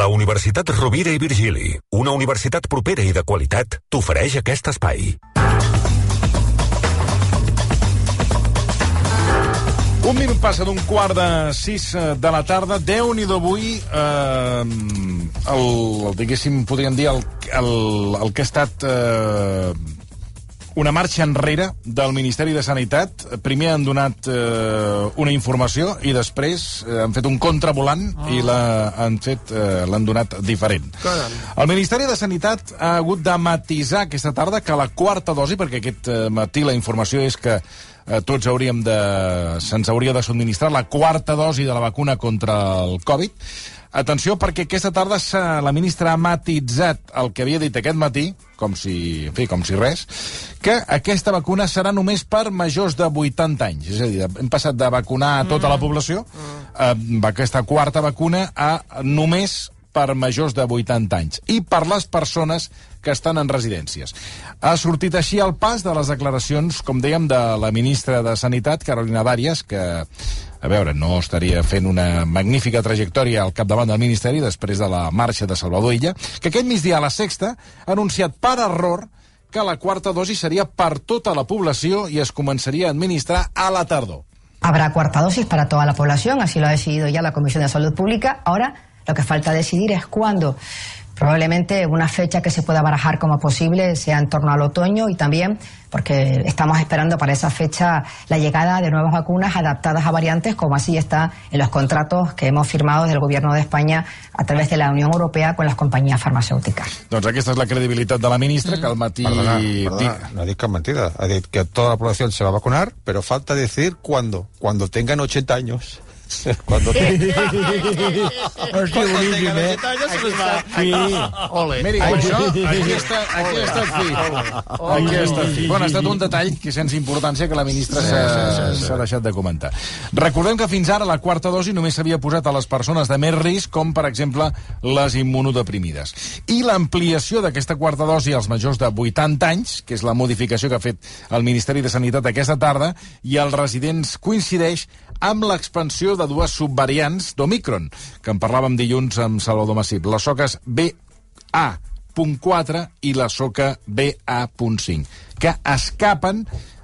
La Universitat Rovira i Virgili, una universitat propera i de qualitat, t'ofereix aquest espai. Un minut passa d'un quart de sis eh, de la tarda. Déu-n'hi-do avui, eh, el, el, diguéssim, podríem dir, el, el, el que ha estat eh, una marxa enrere del Ministeri de Sanitat. Primer han donat eh, una informació i després eh, han fet un contravolant oh. i l'han fet eh, l'han donat diferent. Caram. El Ministeri de Sanitat ha hagut de matisar aquesta tarda que la quarta dosi, perquè aquest eh, matí la informació és que eh, tots hauríem de... se'ns hauria de subministrar la quarta dosi de la vacuna contra el Covid. Atenció, perquè aquesta tarda la ministra ha matitzat el que havia dit aquest matí, com si, en fi, com si res, que aquesta vacuna serà només per majors de 80 anys. És a dir, hem passat de vacunar a tota la població, a aquesta quarta vacuna, a només per majors de 80 anys i per les persones que estan en residències. Ha sortit així el pas de les declaracions, com dèiem, de la ministra de Sanitat, Carolina Dàries, que, a veure, no estaria fent una magnífica trajectòria al capdavant del Ministeri després de la marxa de Salvador Illa, que aquest migdia a la Sexta ha anunciat per error que la quarta dosi seria per tota la població i es començaria a administrar a la tardor. Habrá cuarta dosis para toda la población, así lo ha decidido ya la Comisión de Salud Pública. Ahora lo que falta decidir es cuándo. Probablemente una fecha que se pueda barajar como posible sea en torno al otoño y también porque estamos esperando para esa fecha la llegada de nuevas vacunas adaptadas a variantes, como así está en los contratos que hemos firmado desde el Gobierno de España a través de la Unión Europea con las compañías farmacéuticas. Doncs aquesta és la credibilitat de la ministra, que al matí... Perdona, perdona, no ha dit cap mentida. Ha dit que toda la población se va a vacunar, pero falta decir cuándo. Cuando tengan 80 años. Cuando te... Boníssim, eh? Sí. Ole. Miri, això, aquí està, aquí fi. Aquí estat fi. Bueno, ha estat un detall que sense importància que la ministra s'ha deixat de comentar. Recordem que fins ara la quarta dosi només s'havia posat a les persones de més risc, com per exemple les immunodeprimides. I l'ampliació d'aquesta quarta dosi als majors de 80 anys, que és la modificació que ha fet el Ministeri de Sanitat aquesta tarda, i als residents coincideix amb l'expansió de dues subvariants d'Omicron, que en parlàvem dilluns amb Salvador Massip. Les soques BA.4 i la soca BA.5, que escapen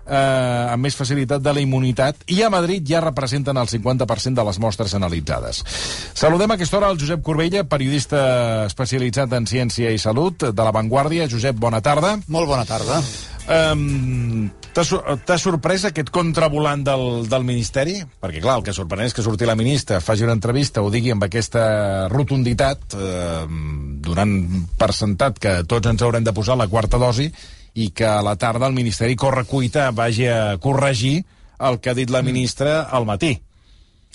eh, amb més facilitat de la immunitat i a Madrid ja representen el 50% de les mostres analitzades. Saludem a aquesta hora el Josep Corbella, periodista especialitzat en ciència i salut de La Vanguardia. Josep, bona tarda. Molt bona tarda. Um, T'ha sor- t'ha sorprès aquest contravolant del, del Ministeri? Perquè, clar, el que sorprèn és que surti la ministra, faci una entrevista, ho digui amb aquesta rotunditat, eh, donant per sentat que tots ens haurem de posar la quarta dosi i que a la tarda el Ministeri corre cuita vagi a corregir el que ha dit la ministra al matí.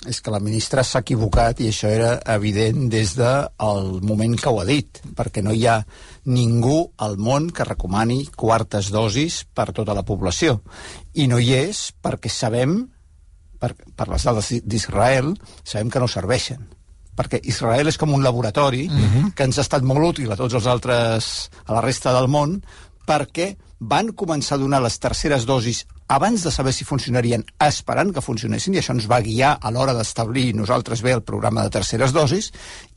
És que la ministra s'ha equivocat i això era evident des del moment que ho ha dit, perquè no hi ha ningú al món que recomani quartes dosis per tota la població. I no hi és perquè sabem, per, per les dades d'Israel, sabem que no serveixen perquè Israel és com un laboratori uh -huh. que ens ha estat molt útil a tots els altres, a la resta del món, perquè van començar a donar les terceres dosis abans de saber si funcionarien, esperant que funcionessin, i això ens va guiar a l'hora d'establir nosaltres bé el programa de terceres dosis,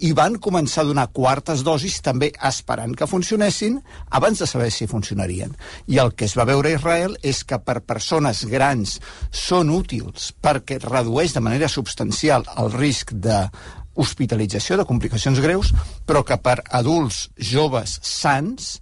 i van començar a donar quartes dosis també esperant que funcionessin abans de saber si funcionarien. I el que es va veure a Israel és que per persones grans són útils perquè redueix de manera substancial el risc de hospitalització de complicacions greus, però que per adults joves sants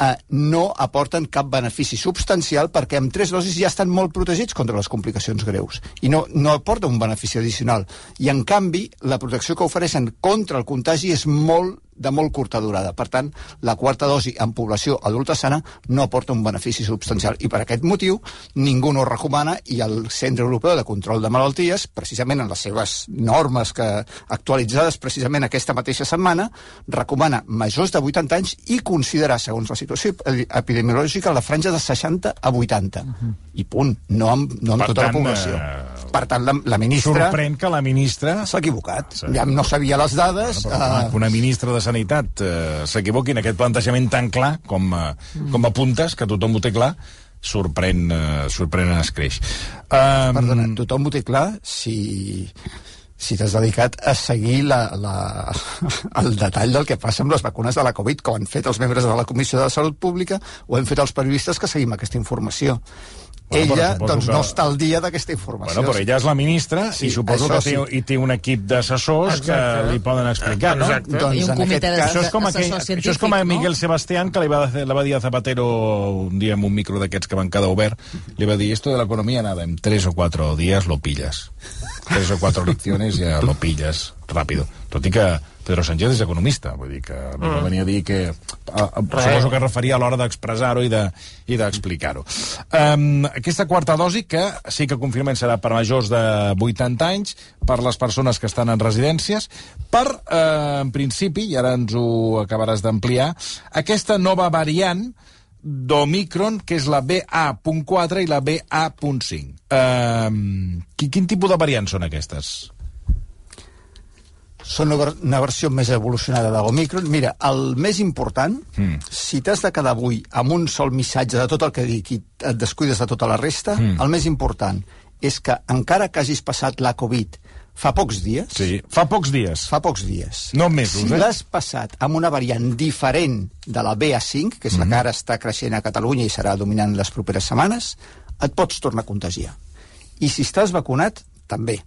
eh, no aporten cap benefici substancial perquè amb tres dosis ja estan molt protegits contra les complicacions greus i no, no aporta un benefici addicional. I, en canvi, la protecció que ofereixen contra el contagi és molt de molt curta durada. Per tant, la quarta dosi en població adulta sana no aporta un benefici substancial i per aquest motiu ningú no recomana i el Centre Europeu de Control de Malalties, precisament en les seves normes que actualitzades precisament aquesta mateixa setmana, recomana majors de 80 anys i considerar, segons la situació ep- epidemiològica, la franja de 60 a 80. I punt. No amb, no amb Per tota tant, la població. eh, Per tant, la, la ministra Sorprèn que la ministra s'ha equivocat. Ja no sabia les dades. Però, clar, que una ministra de Sanitat eh, s'equivoqui en aquest plantejament tan clar com, eh, com apuntes, que tothom ho té clar, sorprèn, eh, sorprèn en escreix. Um, Perdona, tothom ho té clar si, si t'has dedicat a seguir la, la, el detall del que passa amb les vacunes de la Covid, com han fet els membres de la Comissió de Salut Pública o hem fet els periodistes que seguim aquesta informació. Bueno, ella, però doncs, que- no està al dia d'aquesta informació. Bueno, però ella és la ministra Sí, i suposo que té, sí. i té un equip d'assessors que li poden explicar, no? Exacte. Doncs I un comitè cas... Això és, com aquell, això és com a científic, no? Miguel Sebastián, que li va, le va dir a Zapatero un dia amb un micro d'aquests que van quedar obert, li va dir, esto de la economía, nada, en tres o cuatro días lo pillas. Tres o cuatro lecciones ja lo pillas rápido. Tot i que Pedro Sánchez és economista, vull dir que mm. no venia a dir que... A, a, suposo que referia a l'hora d'expressar-ho i de- i d'explicar-ho. De, um, aquesta quarta dosi, que sí que confirmen serà per majors de 80 anys, per les persones que estan en residències, per, eh, en principi, i ara ens ho acabaràs d'ampliar, aquesta nova variant d'Omicron, que és la BA.4 i la BA.5. Um, quin tipus de variants són aquestes? Són una versió més evolucionada de l'Omicron. Mira, el més important, mm. si t'has de quedar avui amb un sol missatge de tot el que dic i et descuides de tota la resta, mm. el més important és que encara que hagis passat la Covid fa pocs dies, Sí, fa pocs dies. fa pocs dies, No mesos, si eh? l'has passat amb una variant diferent de la BA5, que és la que ara està creixent a Catalunya i serà dominant les properes setmanes, et pots tornar a contagiar. I si estàs vacunat, també.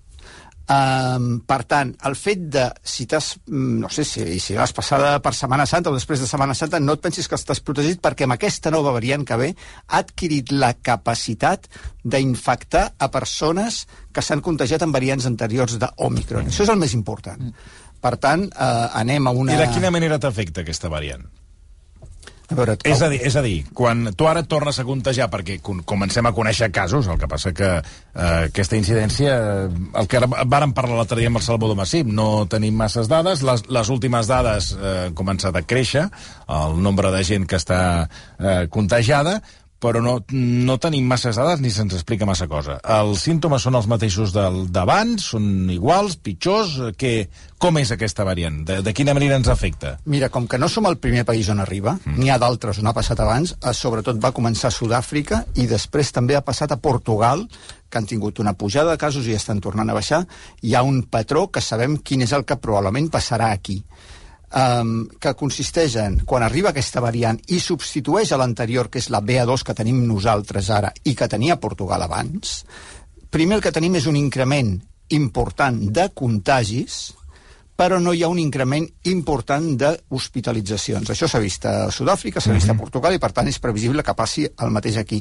Um, per tant, el fet de, si t'has, mm, no sé, si, si vas passada per Setmana Santa o després de Setmana Santa, no et pensis que estàs protegit perquè amb aquesta nova variant que ve ha adquirit la capacitat d'infectar a persones que s'han contagiat amb variants anteriors d'Omicron. Això és el més important. Per tant, eh, anem a una... I de quina manera t'afecta aquesta variant? A veure, És a dir, és a dir, quan tu ara et tornes a contagiar, perquè comencem a conèixer casos, el que passa que eh, aquesta incidència, eh, el que vàrem parlar l'altre dia amb el Salvador Massip, no tenim masses dades, les, les últimes dades eh, han començat a créixer, el nombre de gent que està eh, contagiada, però no, no tenim masses dades ni se'ns explica massa cosa. Els símptomes són els mateixos del d'abans, són iguals, pitjors, que, com és aquesta variant? De, de quina manera ens afecta? Mira, com que no som el primer país on arriba, mm. n'hi ha d'altres on ha passat abans, eh, sobretot va començar a Sud-àfrica i després també ha passat a Portugal, que han tingut una pujada de casos i estan tornant a baixar. Hi ha un patró que sabem quin és el que probablement passarà aquí um, que consisteix en, quan arriba aquesta variant i substitueix a l'anterior, que és la BA2 que tenim nosaltres ara i que tenia Portugal abans, primer el que tenim és un increment important de contagis, però no hi ha un increment important d'hospitalitzacions. Això s'ha vist a Sud-àfrica, s'ha vist a Portugal i, per tant, és previsible que passi el mateix aquí.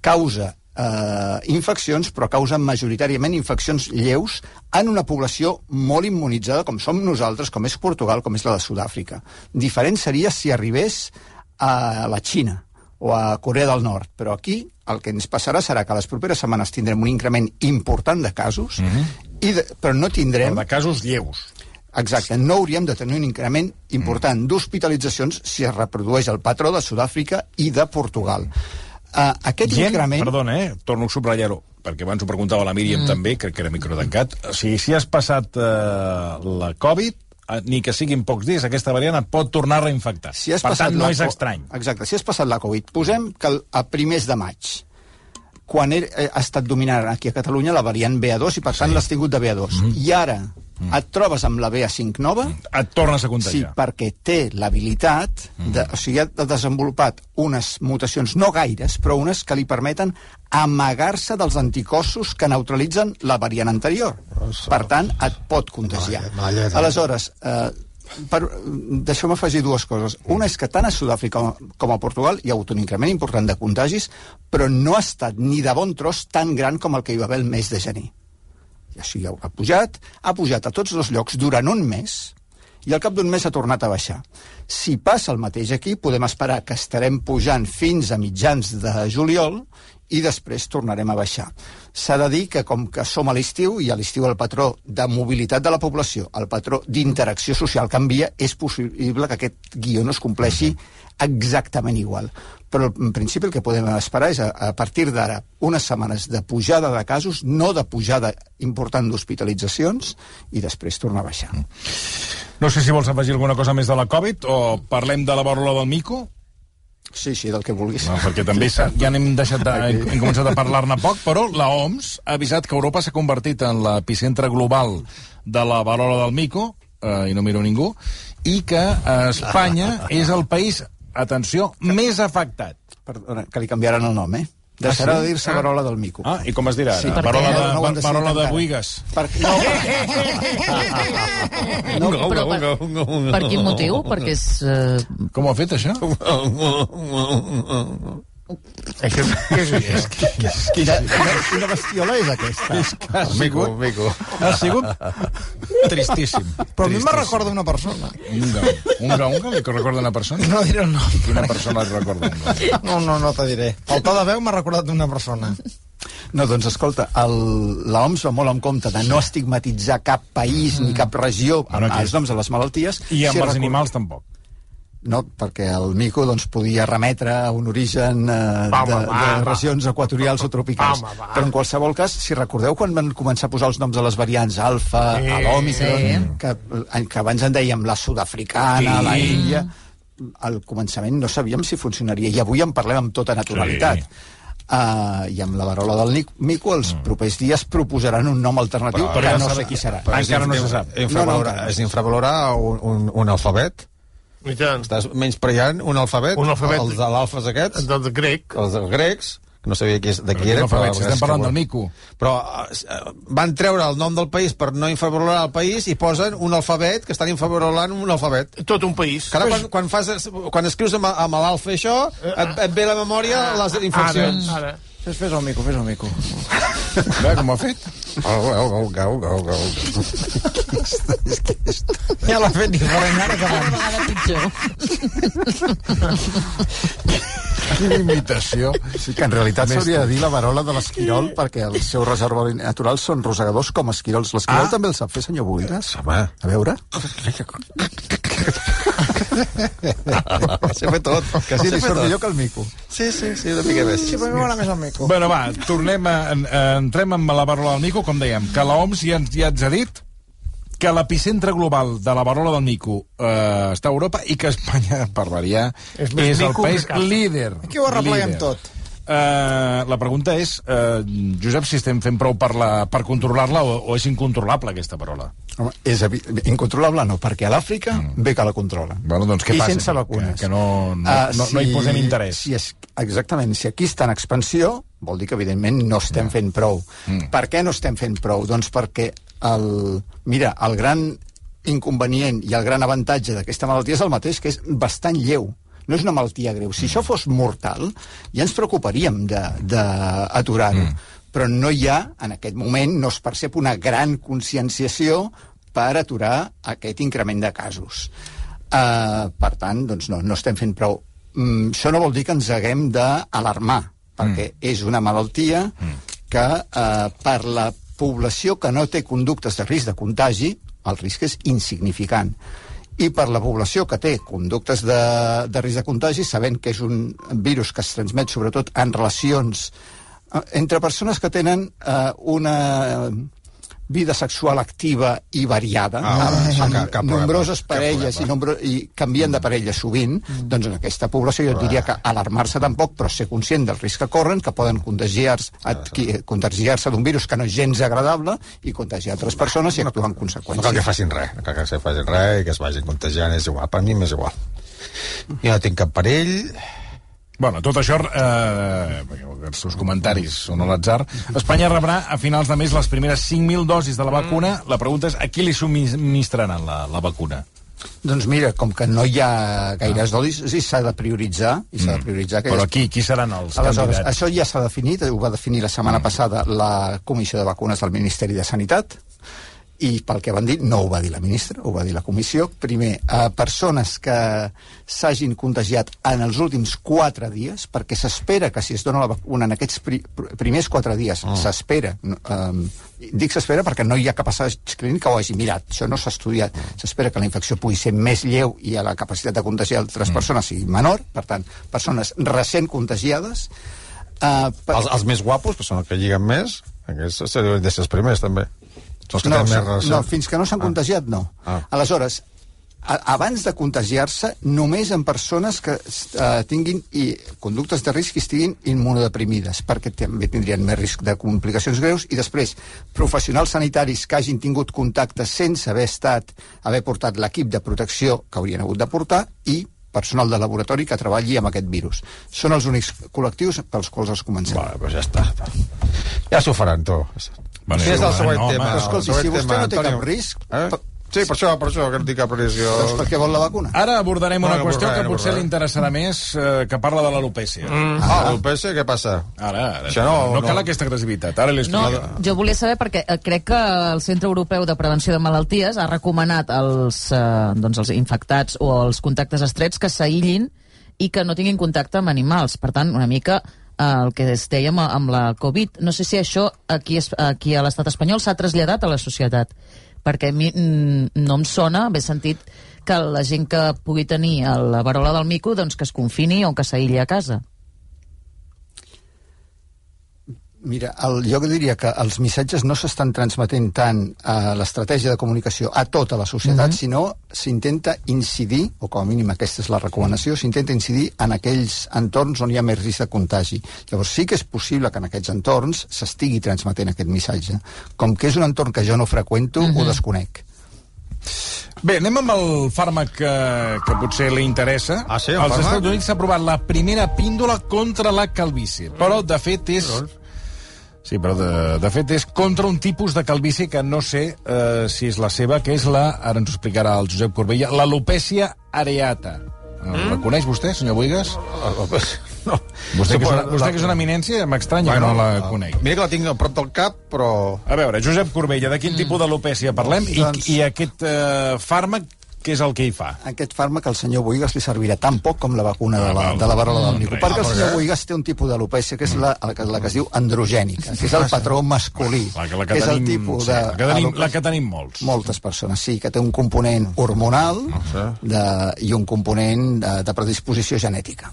Causa eh, infeccions, però causa majoritàriament infeccions lleus en una població molt immunitzada, com som nosaltres, com és Portugal, com és la de Sud-àfrica. Diferent seria si arribés a la Xina o a Corea del Nord, però aquí el que ens passarà serà que les properes setmanes tindrem un increment important de casos, i de, però no tindrem... Però de casos lleus. Exacte, no hauríem de tenir un increment important Mm. d'hospitalitzacions si es reprodueix el patró de Sud-àfrica i de Portugal. Uh, aquest Gent, increment... perdona, eh? torno a subratllar-ho, perquè abans ho preguntava la Míriam mm. també, crec que era microtancat. O sigui, si has passat eh, la Covid, eh, ni que siguin pocs dies, aquesta variant et pot tornar a reinfectar. Si has per passat tant, no la és estrany. Exacte, si has passat la Covid, posem que el- a primers de maig, quan eh, ha estat dominant aquí a Catalunya la variant BA2 i per tant l'has tingut de BA2. Mm-hmm. I ara et trobes amb la BA5 nova, Et tornes a Sí, contagiar. perquè té l'habilitat, de, o sigui, ha desenvolupat unes mutacions, no gaires, però unes que li permeten amagar-se dels anticossos que neutralitzen la variant anterior. Per tant, et pot contagiar. Vaya, vaya. Aleshores, eh, per, deixeu-me afegir dues coses. Una és que tant a Sud-àfrica com, com a Portugal hi ha hagut un increment important de contagis, però no ha estat ni de bon tros tan gran com el que hi va haver el mes de gener. I així ha pujat, ha pujat a tots dos llocs durant un mes i al cap d'un mes ha tornat a baixar. Si passa el mateix aquí, podem esperar que estarem pujant fins a mitjans de juliol i després tornarem a baixar. S'ha de dir que com que som a l'estiu i a l'estiu el patró de mobilitat de la població, el patró d'interacció social canvia, és possible que aquest guió no es compleixi exactament igual. Però en principi el que podem esperar és a, a partir d'ara unes setmanes de pujada de casos, no de pujada important d'hospitalitzacions i després tornar a baixar. No sé si vols afegir alguna cosa més de la Covid o parlem de la vàrula del mico. Sí, sí, del que vulguis. No, perquè també s'ha- ja n'hem deixat de, hem, hem començat a parlar-ne poc, però la OMS ha avisat que Europa s'ha convertit en l'epicentre global de la varola del mico, eh, i no miro ningú, i que Espanya és el país, atenció, més afectat. Perdona, que li canviaran el nom, eh? Deixarà Ah, sí? de dir-se Varola del Mico. Ah, i com es dirà? Sí, varola de, No decidit varola de. Buigas. Per, no, No, però per, per quin motiu? Perquè és... Uh, Com ho ha fet, això? això és, és, quina, quina, quina bestiola és aquesta? Ha Mico, sigut, mico. ha sigut tristíssim. Però a mi me recorda una persona. Unga. Unga, unga, li recorda una persona? No diré el nom. Quina persona et recorda? Unga? No, no, no te diré. El to de veu m'ha recordat una persona. No, doncs escolta, l'OMS va molt en compte de no estigmatitzar cap país ni cap regió Bueno, amb els noms de les malalties. I amb Si els record- animals tampoc. No, perquè el mico doncs, podia remetre a un origen eh, de, va, de va. regions equatorials o tropicals. Home, va. Però en qualsevol cas, si recordeu quan van començar a posar els noms a les variants alfa, Sí, a l'òmicron, sí. que, que abans en dèiem la sud-africana, Sí. la índia, al començament no sabíem si funcionaria i avui en parlem amb tota naturalitat. Sí. Uh, i amb la varola del Nic- mico els propers dies proposaran un nom alternatiu Però- que però ja no sé qui serà. però Encara no se sap. Infravalorar, No, no, és infravalorar un, un, un alfabet. I tant. Estàs menyspreant un alfabet. Un alfabet. Els de l'alfes aquests, Del grec. els dels grecs, que no sabia qui és, de qui era. Si és estem parlant del mico. Però eh, van treure el nom del país per no infravalorar el país i posen un alfabet que estan infravalorant un alfabet. Tot un país. Que ara quan, quan, fas, quan escrius amb, amb l'alfa i això, et, et ve a la memòria les infeccions. Ara, ara. Fes, fes el mico, fes el mico. Ve com ho ha fet? Gau, gau, gau, gau, gau, gau. Ja l'ha fet diferent ara que cada abans. vegada pitjor. Quina imitació. Sí, que en realitat s'hauria de dir la varola de l'esquirol perquè el seu reservori natural són rosegadors com esquirols. L'esquirol Ah. també el sap fer, senyor Buigas? Home. A veure? S'ha fet tot. Que sí, li surt millor que el mico. Sí, sí, sí, una mica més. Sí, però m'agrada més el mico. Bueno, va, tornem a, en, entrem amb la varola del mico, com dèiem, que l'OMS ja, ens- ja ens ha dit que l'epicentre global de la varola del mico eh, està a Europa i que Espanya, per variar, és, És el país líder. Aquí ho arrepleguem líder. tot. Eh, la pregunta és, eh, Josep, si estem fent prou per, la, per controlar-la o, o és incontrolable aquesta parola? Home, és incontrolable no, perquè a l'Àfrica mm. bé que la controla. Bueno, doncs què I passa sense vacunes. Que- que no- no- Ah, no- no hi posem interès. Si és, exactament, si aquí està en expansió, vol dir que evidentment no estem fent prou. Mm. Per què no estem fent prou? Doncs perquè el, mira, el gran inconvenient i el gran avantatge d'aquesta malaltia és el mateix, que és bastant lleu no és una malaltia greu. Si això fos mortal, ja ens preocuparíem d'aturar-ho. Mm. Però no hi ha, en aquest moment, no es percep una gran conscienciació per aturar aquest increment de casos. Uh, per tant, doncs no, no estem fent prou. Mm, això no vol dir que ens haguem d'alarmar, perquè mm. és una malaltia que uh, per la població que no té conductes de risc de contagi, el risc és insignificant. I per la població que té conductes de, de risc de contagi, sabent que és un virus que es transmet sobretot en relacions eh, entre persones que tenen eh, una vida sexual activa i variada, Ah, amb, això amb cap- problema, nombroses cap parelles i, problema. nombro, i canvien de parella sovint, doncs en aquesta població jo et diria que alarmar-se tampoc, però ser conscient del risc que corren, que poden contagiar-se adqui- contagiar-se d'un virus que no és gens agradable i contagiar altres persones i actuar en No cal que conseqüència. facin res, no cal que se facin res i que es vagin contagiant, és igual, per mi m'és igual. Jo no tinc cap perill, Bueno, tot això, eh, els seus comentaris són a l'atzar, Espanya rebrà a finals de mes les primeres 5.000 dosis de la vacuna. La pregunta és a qui li subministraran la, la vacuna? Doncs mira, com que no hi ha gaires dosis, sí, s'ha de prioritzar, i s'ha de prioritzar Però aquelles qui, seran els Aleshores, candidats? això ja s'ha definit, ho va definir la setmana passada la Comissió de Vacunes del Ministeri de Sanitat, i pel que van dir, no ho va dir la ministra, ho va dir la comissió. Primer, a persones que s'hagin contagiat en els últims quatre dies, perquè s'espera que si es dona la vacuna en aquests pri primers quatre dies, oh. s'espera, um, dic s'espera perquè no hi ha cap assaig clínic que ho hagi mirat, això no s'ha estudiat, s'espera que la infecció pugui ser més lleu i a la capacitat de contagiar altres persones sigui menor, per tant, persones recent contagiades, uh, els, els més guapos, que són els que lliguen més, aquests serien de ser els primers, també. Són els que no, tenen més no, no, fins que no s'han Ah. contagiat, no. Ah. Aleshores, a, abans de contagiar-se només en persones que eh, tinguin i conductes de risc i estiguin immunodeprimides, perquè també tindrien més risc de complicacions greus, i després professionals sanitaris que hagin tingut contacte sense haver estat, haver portat l'equip de protecció que haurien hagut de portar, i personal de laboratori que treballi amb aquest virus. Són els únics col·lectius pels quals els comencem. Vale, pues ja està. Ja s'ho faran, tu. Bueno, sí, és el següent no, tema. home, escolti, següent si vostè tema, no té Antonio. cap risc, Eh? Sí, per això, per això, que no tinc cap risc. Jo... doncs per què vol la vacuna? Ara abordarem una Bueno, qüestió abordarem, que potser li interessarà més, eh, que parla de l'alopècia. Mm. Ah, PS, què passa? Ara, ara. Això no- no, no- cal aquesta agressivitat. Ara No, jo volia saber perquè eh, crec que el Centre Europeu de Prevenció de Malalties ha recomanat als, eh, doncs, als infectats o als contactes estrets que s'aïllin i que no tinguin contacte amb animals. Per tant, una mica el que es deia amb, amb la Covid. No sé si això aquí, es- aquí a l'estat espanyol s'ha traslladat a la societat, perquè a mi mm, no em sona, bé sentit, que la gent que pugui tenir la varola del mico doncs que es confini o que s'aïlli a casa. Mira, el, jo diria que els missatges no s'estan transmetent tant a l'estratègia de comunicació a tota la societat, mm -hmm. sinó s'intenta incidir, o com a mínim aquesta és la recomanació, s'intenta incidir en aquells entorns on hi ha més risc de contagi. Llavors sí que és possible que en aquests entorns s'estigui transmetent aquest missatge. Com que és un entorn que jo no freqüento, mm -hmm. ho desconec. Bé, anem amb el fàrmac que, que potser li interessa. Ah, sí, el Als fàrmac? Estats Units s'ha aprovat la primera píndola contra la calvície. Però, de fet, és... Sí, però de, de fet és contra un tipus de calvície que no sé eh, si és la seva, que és la, ara ens ho explicarà el Josep Corbella, l'alopècia areata. Mm? La coneix vostè, senyor Boigas? No. Vostè, que és una, vostè que és una eminència, m'estranya que no la conegui. Mira que la tinc a prop del cap, però... A veure, Josep Corbella, de quin mm. tipus d'alopècia parlem i, Doncs- i aquest eh, fàrmac, què és el que hi fa? Aquest fàrmac al senyor Boigas li servirà tan poc com la vacuna de la, val. de la varola del mico. res. Perquè el Ah, senyor Boigas té un tipus d'alopècia que és la, la, que- la que es diu androgènica, que és el patró masculí. La, que- la que, que és tenim, el tipus sí, de... la, que tenim, la que tenim molts. Moltes persones, sí, que té un component hormonal de, i un component de, de predisposició genètica.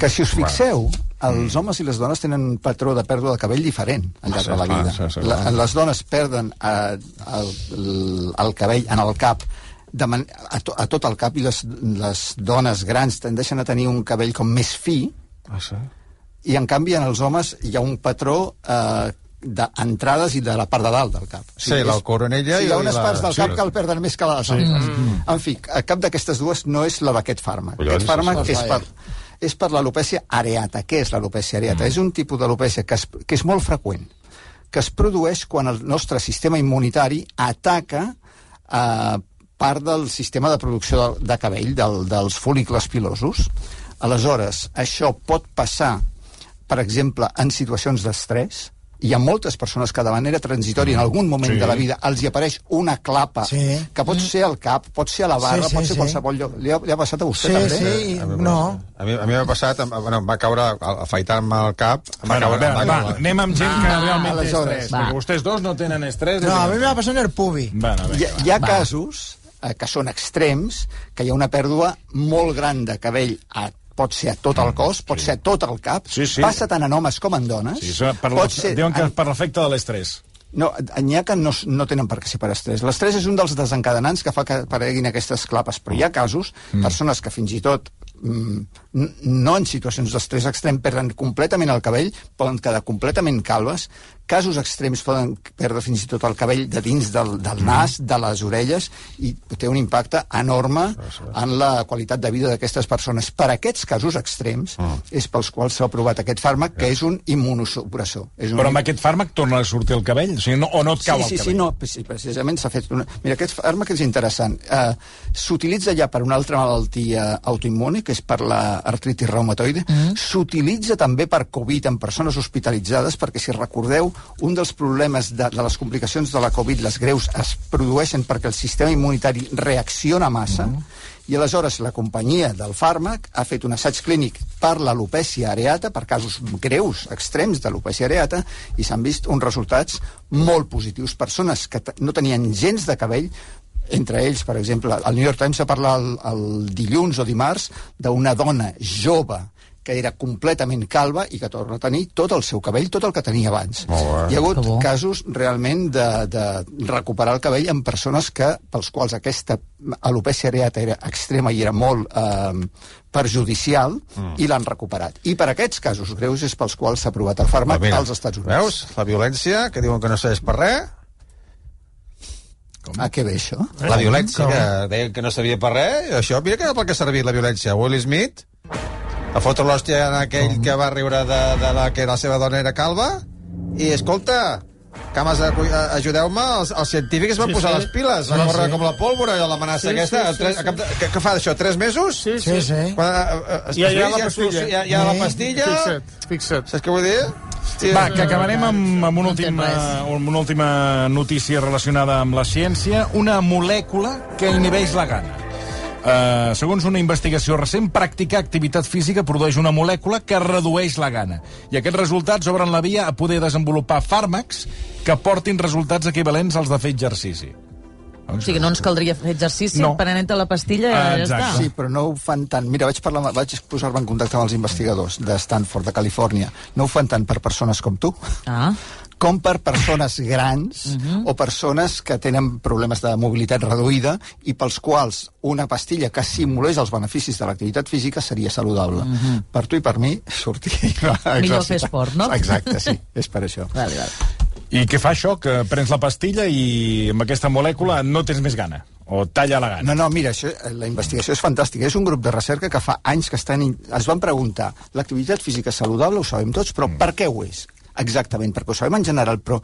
Que si us fixeu, els homes i les dones tenen un patró de pèrdua de cabell diferent al llarg de la vida. sí, sí, La, les dones perden eh, el, el, el cabell en el cap de man a, to a tot el cap i les, les dones grans tendeixen a tenir un cabell com més fi Ah, sí? i en canvi en els homes hi ha un patró eh, d'entrades i de la part de dalt del cap. O Sí, la coronella sí, i hi ha unes parts del sí. cap que el perden més que les altres. En fi, cap d'aquestes dues no és la d'aquest fàrmac. Collons, Aquest fàrmac doncs és per, és per l'alopècia areata. Què és l'alopècia areata? És un tipus d'alopècia que, es, que és molt freqüent, que es produeix quan el nostre sistema immunitari ataca eh, part del sistema de producció de, de cabell, del, dels folícules pilosos. Aleshores, això pot passar, per exemple, en situacions d'estrès, hi ha moltes persones que de manera transitòria en algun moment Sí. sí. de la vida els hi apareix una clapa Sí. que pot ser al cap, pot ser a la barra, Sí, sí, pot ser sí. qualsevol lloc. Li ha, li ha passat a vostè Sí, també? sí, A mi- no. A mi, a mi m'ha passat, em, bueno, em va caure, afaitar-me el cap, em va Bueno, a caure... em va, caure- anem amb gent que realment té estrès. va. Perquè vostès dos no tenen estrès. No, a mi me va passar en el pubi. Bueno, Hi, bé, ha- hi ha casos eh, que són extrems, que hi ha una pèrdua molt gran de cabell a pot ser a tot el cos, pot ser a tot el cap, Sí, sí. passa tant en homes com en dones. sí, per pot ser diuen que en- per l'efecte de l'estrès. No, n'hi ha que no, no tenen per què ser per estrès. L'estrès és un dels desencadenants que fa que apareguin aquestes clapes, però hi ha casos, mm. persones que fins i tot mm, no en situacions d'estrès extrem perden completament el cabell, poden quedar completament calves, casos extrems poden perdre fins i tot el cabell de dins del, del nas, de les orelles, i té un impacte enorme en la qualitat de vida d'aquestes persones. Per aquests casos extrems és pels quals s'ha aprovat aquest fàrmac, que és un immunosupressor. És un Però amb aquest fàrmac torna a sortir el cabell? O, sigui, no, o no et cau sí, sí, el sí, cabell? no, pre- sí, precisament s'ha fet una... Mira, aquest fàrmac és interessant. Uh, S'utilitza ja per una altra malaltia autoimmune, que és per l'artritis reumatoide. Mm. S'utilitza també per Covid en persones hospitalitzades, perquè si recordeu, un dels problemes de, de les complicacions de la Covid, les greus, es produeixen perquè el sistema immunitari reacciona massa, mm. i aleshores la companyia del fàrmac ha fet un assaig clínic per l'alopècia areata, per casos greus, extrems d'alopècia areata, i s'han vist uns resultats molt positius. Persones que no tenien gens de cabell, entre ells, per exemple, el New York Times va parlar el, el dilluns o dimarts d'una dona jove que era completament calva i que torna a tenir tot el seu cabell, tot el que tenia abans. Hi ha hagut casos realment de, de recuperar el cabell en persones que, pels quals aquesta alopècia areata era extrema i era molt eh, perjudicial mm. i l'han recuperat. I per aquests casos greus és pels quals s'ha aprovat el fàrmac Mira, als Estats Units. Veus? La violència, que diuen que no serveix per res. A què ve això? La violència, que deien que no servia per res. i Això, mira que per què ha servit la violència. Will Smith, a fotre l'hòstia en aquell que va riure de, de la que la seva dona era calva, i escolta, cames, a- ajudeu-me, els, els científics van Sí, posar sí. les piles, van Sí, córrer sí. com la pólvora i l'amenaça Sí, aquesta. sí, sí, tres, sí. a cap de, què, què fa d'això, tres mesos? Sí, Sí, sí. Quan, eh, eh, es- Ja hi ha es- la ja- pastilla. Ja, ja la Sí. pastilla. Fixa't, fixa't. Saps què vull dir? Hòstia. Va, que acabarem amb, amb, una última, res. amb una última notícia relacionada amb la ciència. Una molècula que inhibeix la gana. Uh, segons una investigació recent, practicar activitat física produeix una molècula que redueix la gana. I aquests resultats obren la via a poder desenvolupar fàrmacs que portin resultats equivalents als de fer exercici. O sigui, no ens caldria fer exercici, No. prenent la pastilla i Ah, ja exacte. està. Sí, però no ho fan tant. Mira, vaig, parlar, vaig posar-me en contacte amb els investigadors de Stanford, de Califòrnia. No ho fan tant per persones com tu, Ah, com per persones grans uh -huh. o persones que tenen problemes de mobilitat reduïda i pels quals una pastilla que simulés els beneficis de l'activitat física seria saludable. Uh -huh. Per tu i per mi, sortir Millor fer esport, no? Exacte, sí, és per això. vale, vale. I què fa això? Que prens la pastilla i amb aquesta molècula no tens més gana. O talla la gana. No, no, mira, això, la investigació és fantàstica. És un grup de recerca que fa anys que estan, in- es van preguntar l'activitat física és saludable, ho sabem tots, però mm. per què ho és? Exactament, perquè ho sabem en general, però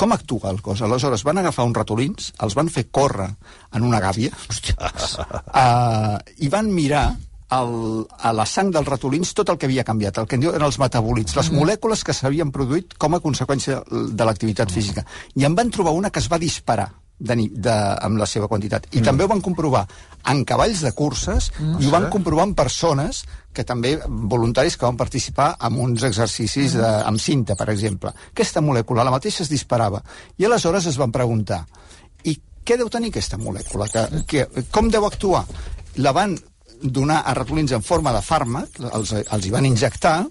com actua el cos? Aleshores, van agafar uns ratolins, els van fer córrer en una gàbia, uh, i van mirar el, a la sang dels ratolins tot el que havia canviat, el que en diuen els metabòlits, les molècules que s'havien produït com a conseqüència de l'activitat física. I en van trobar una que es va disparar de, de, amb la seva quantitat. I mm. també ho van comprovar en cavalls de curses mm. i ho van comprovar en persones que també, voluntaris que van participar en uns exercicis de, amb cinta, per exemple. Aquesta molècula, la mateixa es disparava. I aleshores es van preguntar, i què deu tenir aquesta molècula? Que, que, com deu actuar? La van donar a ratolins en forma de fàrmac, els, els hi van injectar,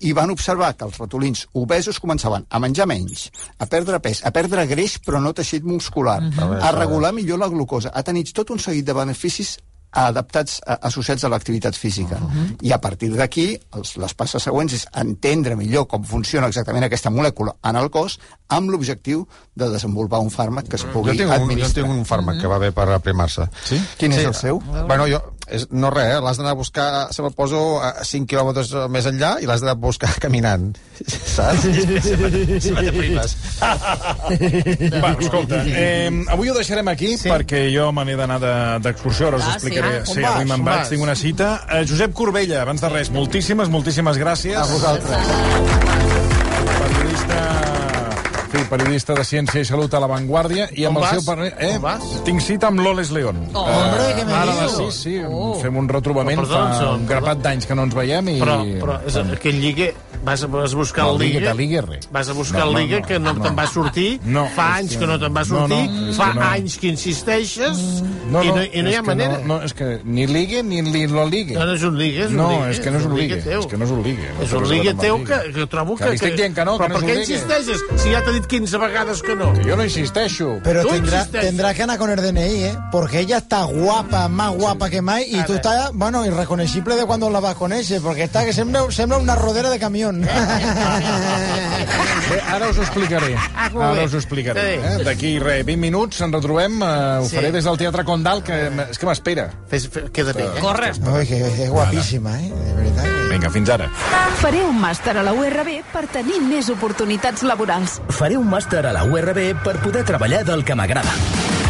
i van observar que els ratolins obesos començaven a menjar menys, a perdre pes, a perdre greix però no teixit muscular, uh -huh. a regular millor la glucosa, a tenir tot un seguit de beneficis adaptats, a, associats a l'activitat física. Uh -huh. I a partir d'aquí, els- les passes següents és entendre millor com funciona exactament aquesta molècula en el cos amb l'objectiu de desenvolupar un fàrmac que es pugui Jo tinc, un, jo administrar. tinc un fàrmac que va bé per aprimar-se. Sí? Quin és el seu? Bueno, jo, és, no res, eh? l'has d'anar a buscar, se me'l poso a 5 quilòmetres més enllà i l'has d'anar a buscar caminant. Saps? Si me t'aprimes. Va, escolta, eh, avui ho deixarem aquí sí. perquè jo me n'he d'anar de- d'excursió, ara us Ah, explicaré. sí? Sí, On avui me'n vaig, tinc una cita. Eh, Josep Corbella, abans de res, moltíssimes, moltíssimes gràcies. A vosaltres. Periodista de Ciència i Salut a La Vanguardia i amb On el vas? seu parler... Eh? On vas? Tinc cita amb l'Oles León. Oh, hombre, què me ara dius? Sí, sí, Oh. fem un retrobament Però, perdó, fa un grapat d'anys que no ens veiem i... Però, però és, que en Lliga vas a, vas a buscar No, el Liga... Liga, de Liga, res. Vas a buscar No, el no, Liga, no, que no, no. te'n va sortir. No, fa anys que- que no te'n va no, no, sortir. és fa que no. anys que insisteixes. No, i, no, no, I no hi ha que manera. No, no, és que ni ligue ni li lo ligue. No, no és un ligue, és un no, ligue. és que no és un teu. És que no és un ligue. És un ligue teu que, que trobo que... Que que no, però que no és per un què insisteixes? Si ja t'ha dit 15 vegades que no. Jo no insisteixo. Tendrá, insistes. tendrá que anar con el DNI, ¿eh? Porque ella está guapa, más guapa que A tú ver. estás, bueno, irreconocible de cuando la vas con ese, porque está que sembra, sembra una rodera de camión. Bé, ara us ho explicaré. Ah, Ara us ho explicaré. Eh? D'aquí, res, 20 minuts ens retrobem. Eh, ho Sí. faré des del Teatre Condal, que és que m'espera. Fes, fes, queda bé, eh? Corre. Ay, que es guapísima, ¿eh? De que- Vinga, fins ara. Faré un màster a la URB per tenir més oportunitats laborals. Faré un màster a la URB per poder treballar del que m'agrada.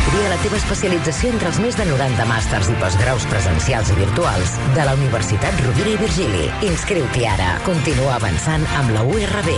Tria la teva especialització entre els més de 90 màsters i postgraus presencials i virtuals de la Universitat Rovira i Virgili. Inscriu-t'hi ara. Continua avançant amb la URB.